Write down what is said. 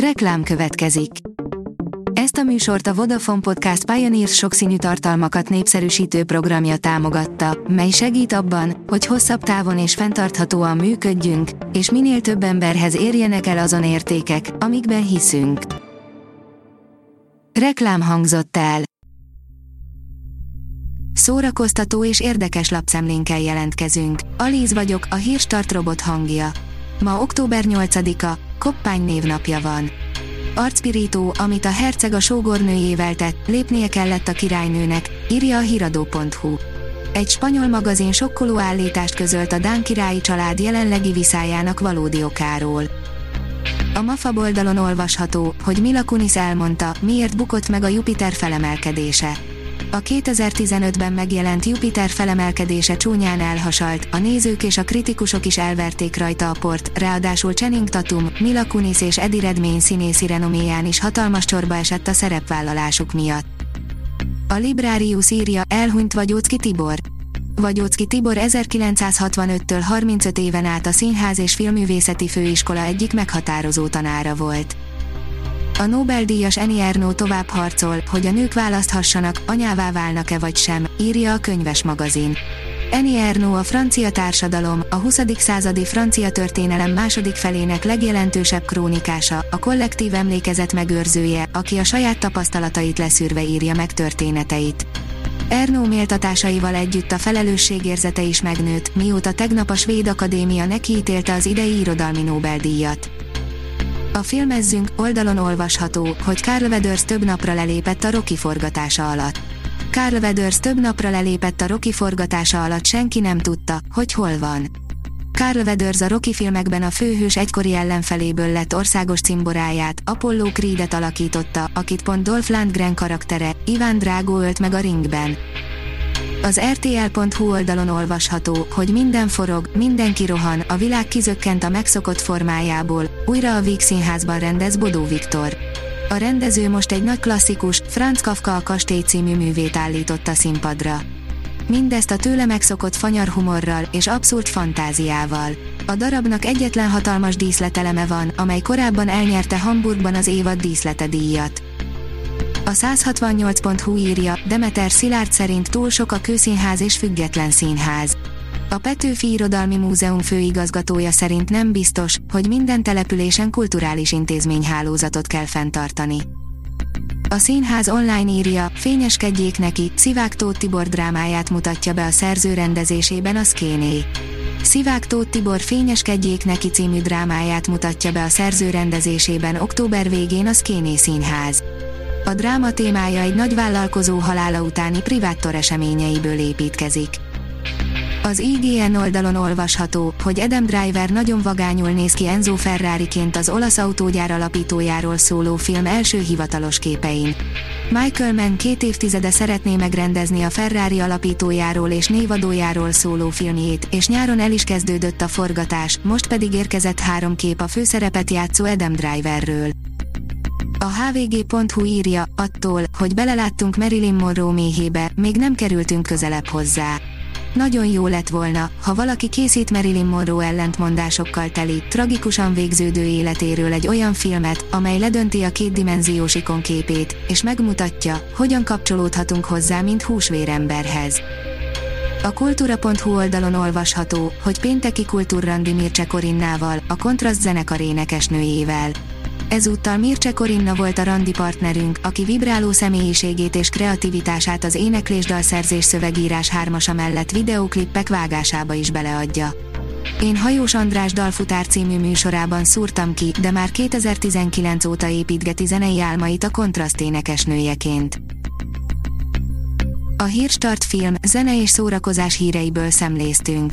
Reklám következik. Ezt a műsort a Vodafone Podcast Pioneers sokszínű tartalmakat népszerűsítő programja támogatta, mely segít abban, hogy hosszabb távon és fenntarthatóan működjünk, és minél több emberhez érjenek el azon értékek, amikben hiszünk. Reklám hangzott el. Szórakoztató és érdekes lapszemlénkkel jelentkezünk. Alíz vagyok, a hírstart robot hangja. Ma október 8-a, Koppány névnapja van. Arcpirító, amit a herceg a sógornőjével tett, lépnie kellett a királynőnek, írja a hiradó.hu. Egy spanyol magazin sokkoló állítást közölt a Dán királyi család jelenlegi viszájának valódi okáról. A MAFA oldalon olvasható, hogy Mila Kunis elmondta, miért bukott meg a Jupiter felemelkedése a 2015-ben megjelent Jupiter felemelkedése csúnyán elhasalt, a nézők és a kritikusok is elverték rajta a port, ráadásul Channing Tatum, Mila Kunis és Eddie Redmayne színészi renoméján is hatalmas csorba esett a szerepvállalásuk miatt. A Librarius írja, elhunyt Vagyócki Tibor. Vagyócki Tibor 1965-től 35 éven át a Színház és Filművészeti Főiskola egyik meghatározó tanára volt. A Nobel-díjas Eni Ernó tovább harcol, hogy a nők választhassanak, anyává válnak-e vagy sem, írja a könyves magazin. Eni Ernó a francia társadalom, a 20. századi francia történelem második felének legjelentősebb krónikása, a kollektív emlékezet megőrzője, aki a saját tapasztalatait leszűrve írja meg történeteit. Ernó méltatásaival együtt a felelősségérzete is megnőtt, mióta tegnap a Svéd Akadémia nekiítélte az idei irodalmi Nobel-díjat. A filmezzünk oldalon olvasható, hogy Carl Weathers több napra lelépett a Rocky forgatása alatt. Carl Weathers több napra lelépett a Rocky forgatása alatt senki nem tudta, hogy hol van. Carl Weathers a Rocky filmekben a főhős egykori ellenfeléből lett országos cimboráját, Apollo Creedet alakította, akit pont Dolph Lundgren karaktere, Iván Drago ölt meg a ringben. Az RTL.hu oldalon olvasható, hogy minden forog, mindenki rohan, a világ kizökkent a megszokott formájából, újra a Víg Színházban rendez Bodó Viktor. A rendező most egy nagy klasszikus, Franz Kafka a kastély című művét állította színpadra. Mindezt a tőle megszokott fanyar humorral és abszurd fantáziával. A darabnak egyetlen hatalmas díszleteleme van, amely korábban elnyerte Hamburgban az évad díszlete díjat. A 168.hu írja, Demeter Szilárd szerint túl sok a kőszínház és független színház. A Petőfi Irodalmi Múzeum főigazgatója szerint nem biztos, hogy minden településen kulturális intézményhálózatot kell fenntartani. A színház online írja, fényeskedjék neki, Szivák Tóth Tibor drámáját mutatja be a szerző rendezésében a Szkéné. Szivák Tóth Tibor fényeskedjék neki című drámáját mutatja be a szerző rendezésében október végén a Szkéné Színház. A dráma témája egy nagy vállalkozó halála utáni priváttor eseményeiből építkezik. Az IGN oldalon olvasható, hogy Adam Driver nagyon vagányul néz ki Enzo Ferrariként az olasz autógyár alapítójáról szóló film első hivatalos képein. Michael Mann két évtizede szeretné megrendezni a Ferrari alapítójáról és névadójáról szóló filmjét, és nyáron el is kezdődött a forgatás, most pedig érkezett három kép a főszerepet játszó Adam Driverről. A hvg.hu írja, attól, hogy beleláttunk Marilyn Monroe méhébe, még nem kerültünk közelebb hozzá. Nagyon jó lett volna, ha valaki készít Marilyn Monroe ellentmondásokkal teli, tragikusan végződő életéről egy olyan filmet, amely ledönti a kétdimenziós ikonképét, és megmutatja, hogyan kapcsolódhatunk hozzá, mint húsvéremberhez. A kultúra.hu oldalon olvasható, hogy pénteki kultúrrandi Mircse Korinnával, a Kontraszt zenekar énekesnőjével. Ezúttal Mircse Korinna volt a randi partnerünk, aki vibráló személyiségét és kreativitását az éneklés dalszerzés szövegírás hármasa mellett videóklippek vágásába is beleadja. Én Hajós András Dalfutár című műsorában szúrtam ki, de már 2019 óta építgeti zenei álmait a kontraszt énekesnőjeként. A Hírstart film, zene és szórakozás híreiből szemléztünk.